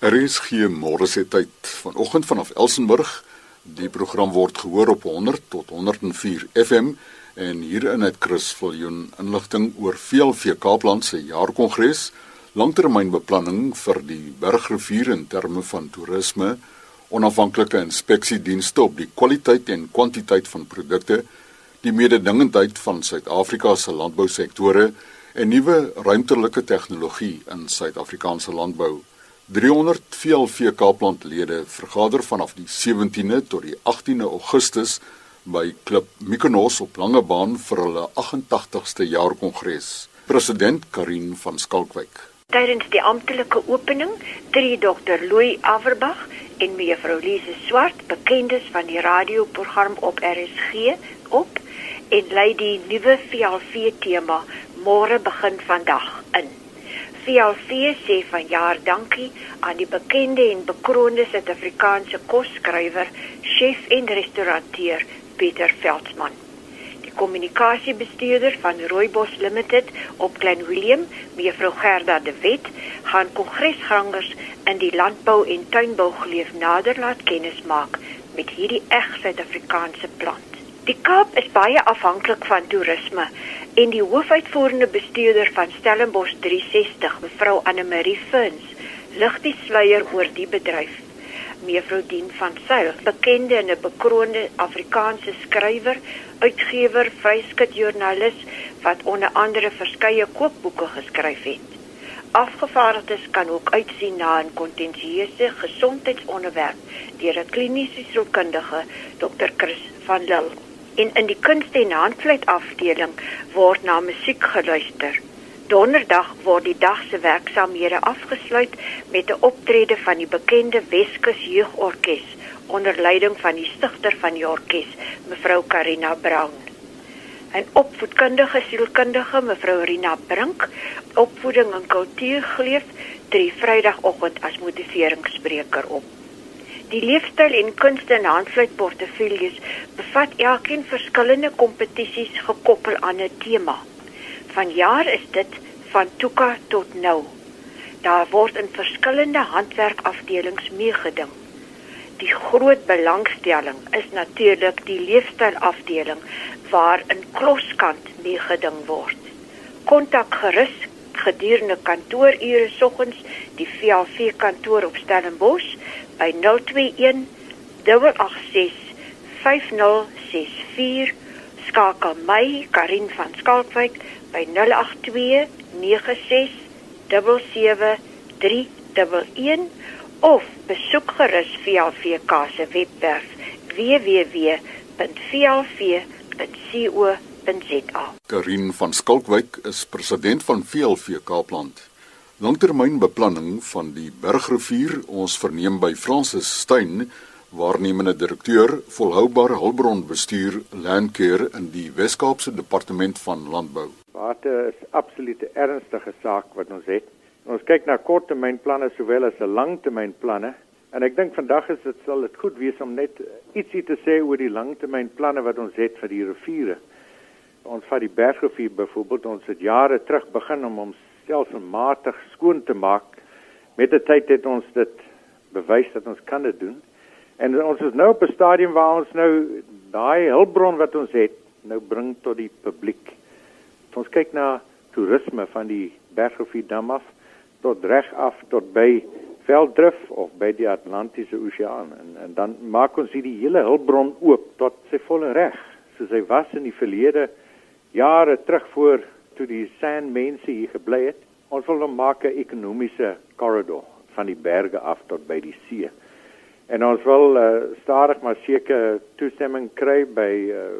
Er is geen môre se tyd vanoggend vanaf Elsenburg. Die program word gehoor op 100 tot 104 FM en hierin het Chris Viljoen inligting oor VLV Kaapland se jaarkongres, langtermynbeplanning vir die Bergrivier in terme van toerisme, onafhanklike inspeksiedienste op die kwaliteit en kwantiteit van produkte, die mededingendheid van Suid-Afrika se landbousektore en nuwe ruimtelike tegnologie in Suid-Afrikaanse landbou. 300 VLV Kaaplandlede vergader vanaf die 17de tot die 18de Augustus by Klip Mykonos op Langebaan vir hulle 88ste jaarkongres. President Karin van Skalkwyk. Tydens die amptelike opening tree Dr. Louis Averbag en mevrou Lise Swart, bekendes van die radioprogram op RSG, op en lei die nuwe VLV tema Môre begin vandag in. VLC sê vanjaar dankie aan die bekende en bekroonde Suid-Afrikaanse kosskrywer, chef en restaurateur Pieter Veldsmann. Die kommunikasiebestuurder van Rooibos Limited op Klein Willem, mevrou Gerda de Wet, gaan kongresgangers in die landbou en tuinbou geleef nader laat kennis maak met hierdie eg Suid-Afrikaanse plant. Die Kaap is baie afhanklik van toerisme en die hoofuitvoerende bestuurder van Stellenbosch 360, mevrou Anne Marie Vins, lig die sluier oor die bedryf. Mevrou Dien van Sail, bekende en 'n bekroonde Afrikaanse skrywer, uitgewer, vryskutjoernalis wat onder andere verskeie kookboeke geskryf het. Afgevaardigdes kan ook uitsien na 'n kontensieuse gesondheidsonderwerp deur 'n kliniese sielkundige, Dr. Chris van Lille en in die kunste en handvleit afdeling word na musiek geluister. Donderdag word die dag se werksamehede afgesluit met 'n optrede van die bekende Weskus Jeugorkes onder leiding van die stigter van die orkes, mevrou Karina Brown. 'n Opvoedkundige sielkundige, mevrou Rina Brink, opvoeding en kultuur geleef, drie Vrydagoggend as motiveringsspreker op. Die leefstyl en kunste en handvleit portefeuilles bevat elkeen verskillende kompetisies gekoppel aan 'n tema. Vanjaar is dit van Tuka tot Nou. Daar word in verskillende handwerkafdelings meegeding. Die groot belangstelling is natuurlik die leefstyl afdeling waar in kloskant meegeding word. Kontak gerus gedurende kantoorure soggens die VLV kantoor op Stellenbosch by 021 886 5064 skakel my Karin van Skalkwyk by 082 96 77311 of besoek gerus VLVK se webwerf www.vlv.co.za Karin van Skalkwyk is president van VLV Kaapland langtermynbeplanning van die Bergrivier ons verneem by Francis Steyn waarnemende direkteur volhoubare hulpbronbestuur Landcare in die Wes-Kaapse departement van landbou. Water is absoluut 'n ernstige saak wat ons het. Ons kyk na korttermynplanne sowel as 'n langtermynplanne en ek dink vandag is dit sal dit goed wees om net ietsie te sê oor die langtermynplanne wat ons het vir die riviere. Ons vat die Bergrivier byvoorbeeld ons het jare terug begin om ons stelselmatig skoon te maak. Met die tyd het ons dit bewys dat ons kan dit doen. En ons is nou op 'n stadium waar ons nou daai hulpbron wat ons het nou bring tot die publiek. Ons kyk na toerisme van die Bergrivier dam af tot reg af tot by Velddrif of by die Atlantiese Oseaan en en dan maak ons hierdie hele hulpbron oop tot sy volle reg soos hy was in die verlede jare terug voor toe die sand mense hier gebly het. Ons wil hom maak 'n ekonomiese korridor van die berge af tot by die see. En ons wil uh, stadig maar seker toestemming kry by uh,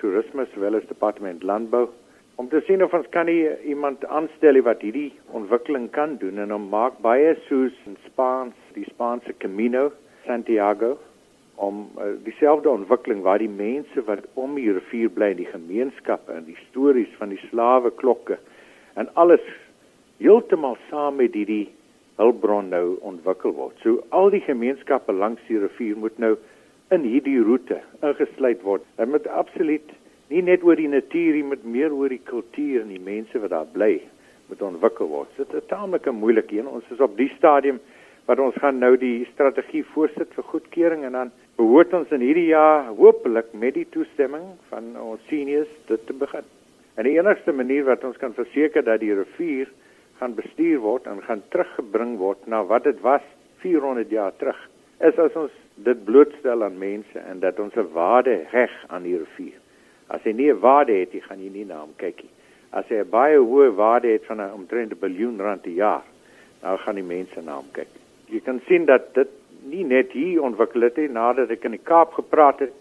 toerisme sowel as departement landbou om te sien of ons kan iemand aanstel wat hierdie ontwikkeling kan doen en hom maak baie soos in Spaans, die Spaanse Camino Santiago om uh, dieselfde ontwikkeling waar die mense wat om die rivier bly in die gemeenskappe en die stories van die slawe klokke en alles heeltemal saam met hierdie hulpbron nou ontwikkel word. So al die gemeenskappe langs die rivier moet nou in hierdie roete ingesluit word. Dit moet absoluut nie net oor die natuur, maar meer oor die kultuur en die mense wat daar bly moet ontwikkel word. Dit is 'n taamlike moeilike een. Ons is op die stadium wat ons gaan nou die strategie voorsit vir goedkeuring en dan behoort ons in hierdie jaar hopelik met die toestemming van ons seniors dit te begin. En die enigste manier wat ons kan verseker dat die rivier gaan bestuur word en gaan teruggebring word na wat dit was 400 jaar terug is as ons dit blootstel aan mense en dat ons 'n waarde reg aan die rivier. As hy nie 'n waarde het, jy gaan jy nie na hom kyk nie. As hy 'n baie hoë waarde het van 'n omtrent 'n biljoen rand per jaar, nou gaan die mense na hom kyk. Jy kan sien dat dit nie net hier ontwikkel het nie, nadat ek in die Kaap gepraat het,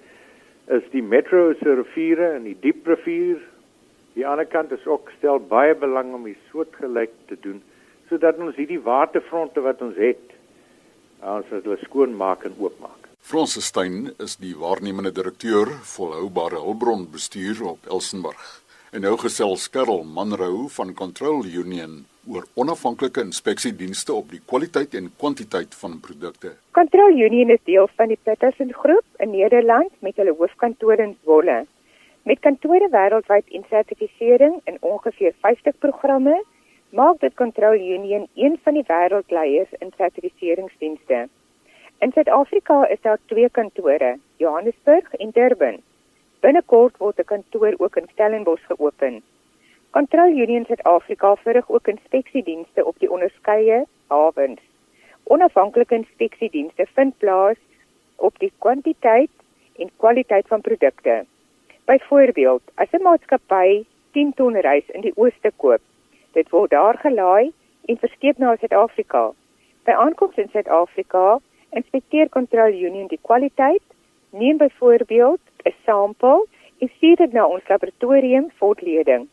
is die metro se riviere en die diep rivier Die ander kant is ook stel baie belang om die soortgelyk te doen sodat ons hierdie waterfronte wat ons het ons hulle skoon maak en oopmaak. Francis Stein is die waarnemende direkteur volhoubare hulpbron bestuur op Elsenburg. En nou gesels Karel Manrou van Control Union oor onafhanklike inspeksiedienste op die kwaliteit en kwantiteit van produkte. Control Union is deel van die Petersen Groep in Nederland met hulle hoofkantoor in Zwolle. Met kantore wêreldwyd en sertifisering in ongeveer 50 programme, maak dit Control Union een van die wêreldleiers in sertifiseringsdienste. In Suid-Afrika is daar twee kantore, Johannesburg en Durban. Binnekort word 'n kantoor ook in Stellenbosch geopen. Control Union Suid-Afrika verrig ook inspeksiedienste op die onderskeie hawens. Onafhanklike inspeksiedienste vind plaas op die kwantiteit en kwaliteit van produkte. Byvoorbeeld, as 'n maatskappy 10 ton rys in die ooste koop, dit word daar gelaai en verskeep na Suid-Afrika. By aankoms in Suid-Afrika, inspekteer Control Union die kwaliteit, neem byvoorbeeld 'n sampel en stuur dit na ons laboratorium vir uitleding.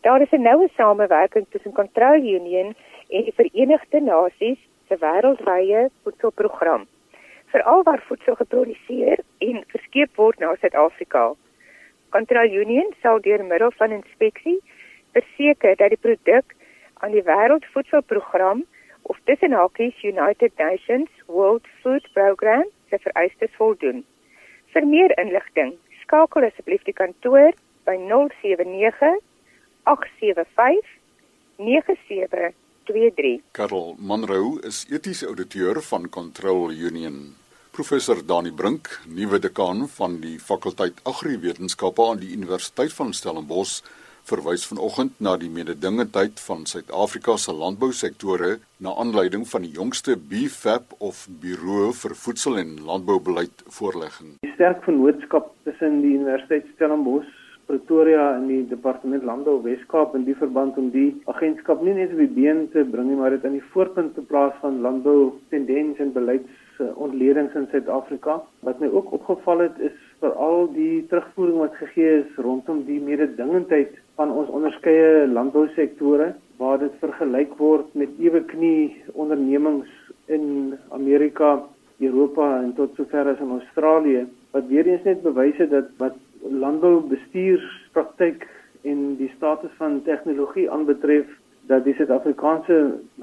Daar is 'n noue samewerking tussen Control Union en die Verenigde Nasies se wêreldwye voedselprogram. Veral waar voedsel geproduseer en verskeep word na Suid-Afrika. Control Union sal deur middel van inspeksie verseker dat die produk aan die Wêreldvoedselprogram of tussen hakies United Nations World Food Programme se vereistes voldoen. Vir meer inligting, skakel asseblief die kantoor by 079 875 9723. Karel Manrou is etiese ouditeur van Control Union. Professor Dani Brink, nuwe dekaan van die fakulteit Agriwetenskappe aan die Universiteit van Stellenbosch, verwys vanoggend na die mededingendheid van Suid-Afrika se landbousektore na aanleiding van die jongste BFAP of Buro vir Voedsel en Landboubeleid voorlegging. Die sterk vennootskap tussen die Universiteit Stellenbosch Pretoria en die Departement Landbou Wes-Kaap in die verband om die agentskap nie net op die been te bring nie, maar dit aan die voorpunt te plaas van landbou tendense en beleids ontledings in Suid-Afrika. Wat my ook opgeval het is veral die terugvoering wat gegee is rondom die mededingendheid van ons onderskeie landbousektore waar dit vergelyk word met ewe knie ondernemings in Amerika, Europa en tot sover as in Australië wat weer eens net bewys het dat wat landboubestuurspraktyk en die status van tegnologie aanbetref dat die Suid-Afrikaanse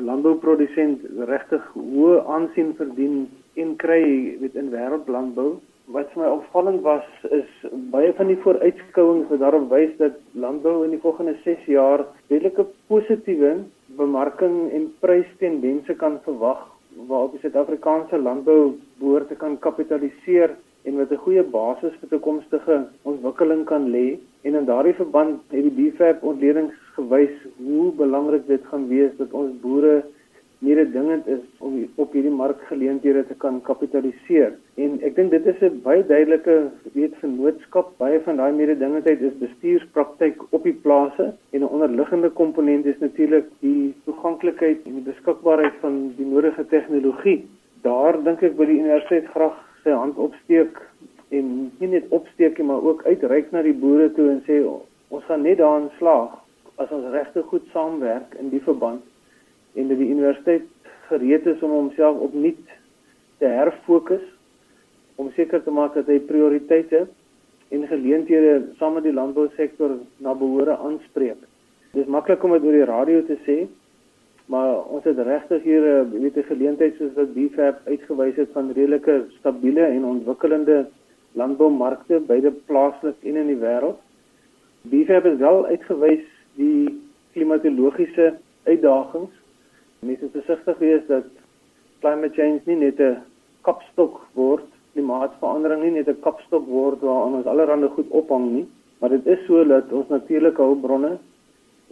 landbouprodusent regtig hoë aansien verdien en kry weet in wêreldlandbou. Wat vir my opvallend was is baie van die vooruitskouings wat daarop wys dat landbou in die volgende 6 jaar redelike positiewe bemarking en prystendense kan verwag waarop die Suid-Afrikaanse landbou behoort te kan kapitaliseer en wat 'n goeie basis vir toekomstige ontwikkeling kan lê. En in daardie verband het die BFAP ontledings gewys hoe belangrik dit gaan wees dat ons boere meer dingend is om op hierdie markgeleenthede te kan kapitaliseer. En ek dink dit is 'n baie duidelike weet vennootskap. Baie van daai mededingendheid is bestuurspraktyk op die plase en 'n onderliggende komponent is natuurlik die toeganklikheid en die beskikbaarheid van die nodige tegnologie. Daar dink ek by die universiteit graag sy hand opsteek en nie net opsteek nie, maar ook uitreik na die boere toe en sê ons gaan net daarin slaag as ons regtig goed saamwerk in die verband en dat die universiteit gereed is om homself opnuut te herfokus om seker te maak dat hy prioriteite en geleenthede saam met die landbousektor na behoore aanspreek. Dit is maklik om dit oor die radio te sê, maar ons het regtig hier 'n weet 'n geleentheid soos wat BFAP uitgewys het van redelike stabiele en ontwikkelende landboumarkte beide plaaslik en in die wêreld. BFAP het wel uitgewys die klimatologiese uitdagings Mense moet versigtig wees dat climate change nie net 'n kapstok word, klimaatsverandering nie net 'n kapstok word waaraan ons allerhande goed ophang nie, maar dit is so dat ons natuurlike hulpbronne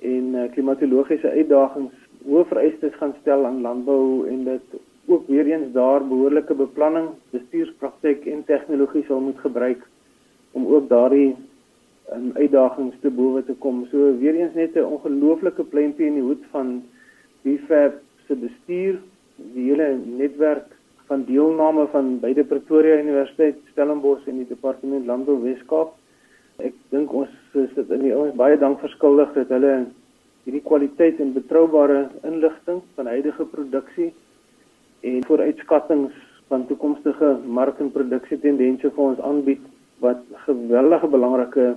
en uh, klimatologiese uitdagings hoë vereistes gaan stel aan landbou en dit ook weer eens daar behoorlike beplanning, bestuurspraktyk en tegnologie sal moet gebruik om ook daardie um, uitdagings te bowe te kom. So weer eens net 'n ongelooflike pleintjie in die hoed van BFAP se bestuur, die hele netwerk van deelname van beide Pretoria Universiteit, Stellenbosch en die Departement Landbou Weskaap. Ek dink ons is dit in die ouens baie dank verskuldig dat hulle hierdie kwaliteit en betroubare inligting van huidige produksie en vooruitskattinge van toekomstige mark- en produksietendense vir ons aanbied wat geweldige belangrike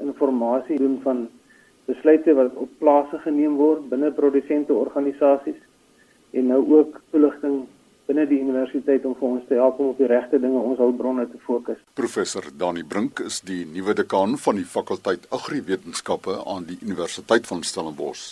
inligting doen van besluite wat op plase geneem word binne produsente organisasies en nou ook toeligting binne die universiteit om vir ons te help om op die regte dinge ons hulpbronne te fokus. Professor Dani Brink is die nuwe dekaan van die fakulteit Agriwetenskappe aan die Universiteit van Stellenbosch.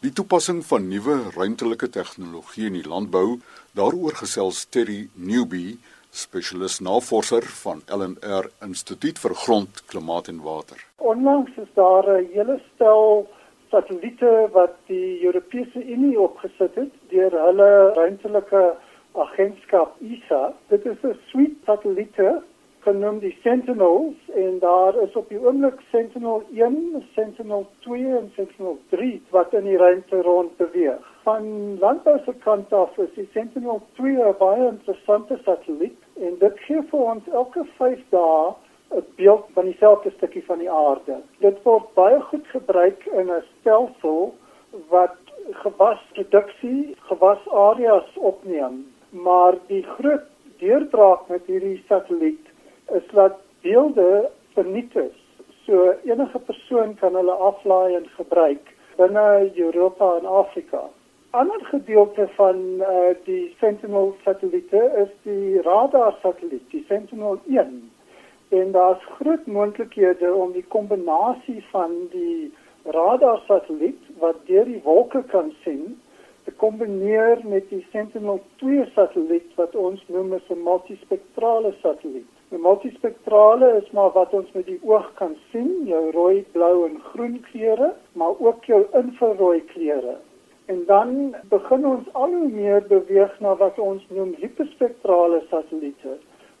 Die toepassing van nuwe ruimtelike tegnologie in die landbou, daaroor gesels Terry Newby, spesialis navorser van LNR Instituut vir Grond, Klimaat en Water. Onlangs is daar 'n hele stel satelliete wat die Europese Unie opgesit het deur hulle ruimtelike agentskap ESA. Dit is 'n suite satelliete genoem die Sentinels en daar is op die oomblik Sentinel 1, Sentinel 2 en Sentinel 3 wat in die ruimte rond beweeg. Van landbou se kant af is die Sentinel 2 'n baie interessante satelliet en dit gee vir ons elke 5 dae 'n beeld van dieselfde stukkie van die aarde. Dit word baie goed gebruik in 'n stelsel wat gewasproduksie, gewasareas opneem, maar die groot deurbraak met hierdie satelliet is dat beelde verniet is. So enige persoon kan hulle aflaai en gebruik binne Europa en Afrika. Ander gedeelte van uh, die Sentinel satelliete is die radar satelliet, die Sentinel 1. En daar's groot moontlikhede om die kombinasie van die radar satelliet wat deur die wolke kan sien te kombineer met die Sentinel 2 satelliet wat ons noem as 'n multispektrale satelliet. 'n Multispektrale is maar wat ons met die oog kan sien, jou rooi, blou en groen kleure, maar ook jou infrarooi kleure. En dan begin ons al hoe meer beweeg na wat ons noem hiperspektrale satelliete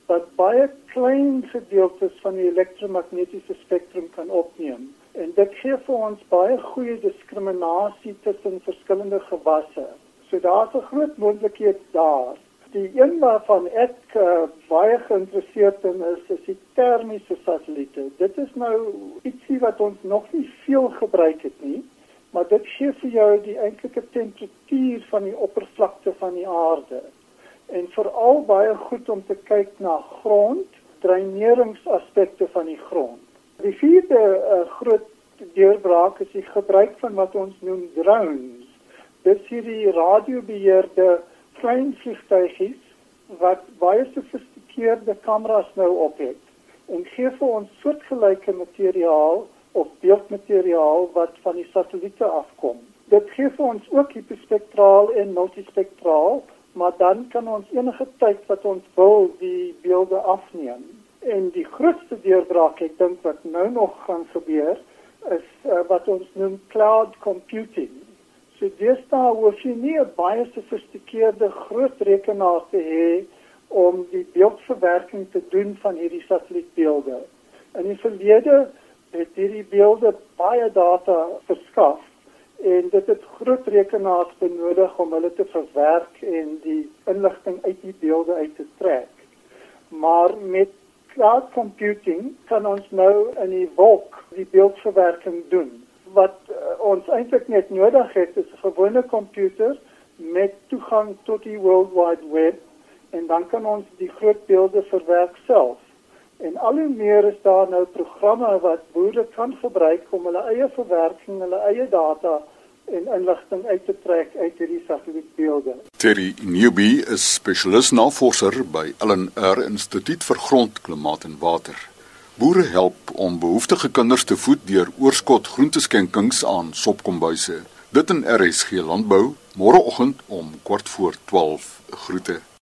wat baie klein gedeeltes van die elektromagnetiese spektrum kan opneem. En dit gee vir ons baie goeie diskriminasie tussen verskillende gewasse. So daar's 'n groot moontlikheid daar. Die een waarvan ek uh, baie geïnteresseerd in is, is die termiese satelliete. Dit is nou ietsie wat ons nog nie veel gebruik het nie, maar dit gee vir jou die eintlike temperatuur van die oppervlakte van die aarde. En veral baie goed om te kyk na grond, dreineringsaspekte van die grond. Die vierde uh, groot deurbraak is die gebruik van wat ons noem drones. Dit is hierdie radiobeheerde klein vliegtuigies wat baie gesofistikeerde kameras nou op het en gee vir ons soortgelyke materiaal of beeldmateriaal wat van die satelliete afkom. Dit gee vir ons ook hiperspektraal en multispektraal, maar dan kan ons enige tyd wat ons wil die beelde afneem. En die grootste deurbraak ek dink wat nou nog gaan gebeur is uh, wat ons noem cloud computing. So deesdae hoef jy nie 'n baie gesofistikeerde groot rekenaar te hê om die beeldverwerking te doen van hierdie satellietbeelde. In die verlede het hierdie beelde baie data verskaf en dit het groot rekenaars benodig om hulle te verwerk en die inligting uit die beelde uit te trek. Maar met cloud computing kan ons nou in die wolk die beeldverwerking doen wat uh, ons eintlik net nodig het is 'n gewone komputer met toegang tot die World Wide Web en dan kan ons die groot beelde verwerk self. En al hoe meer is daar nou programme wat boere kan gebruik om hulle eie verwerking, hulle eie data en inligting uit te trek uit hierdie satellietbeelde. Terry Newby is spesialis navorser by LNR Instituut vir Grond, Klimaat en Water. Boere help om behoeftige kinders te voed deur oorskot groenteskenkings aan sopkombuise. Dit in RSG Landbou Môreoggend om kwart voor 12 groete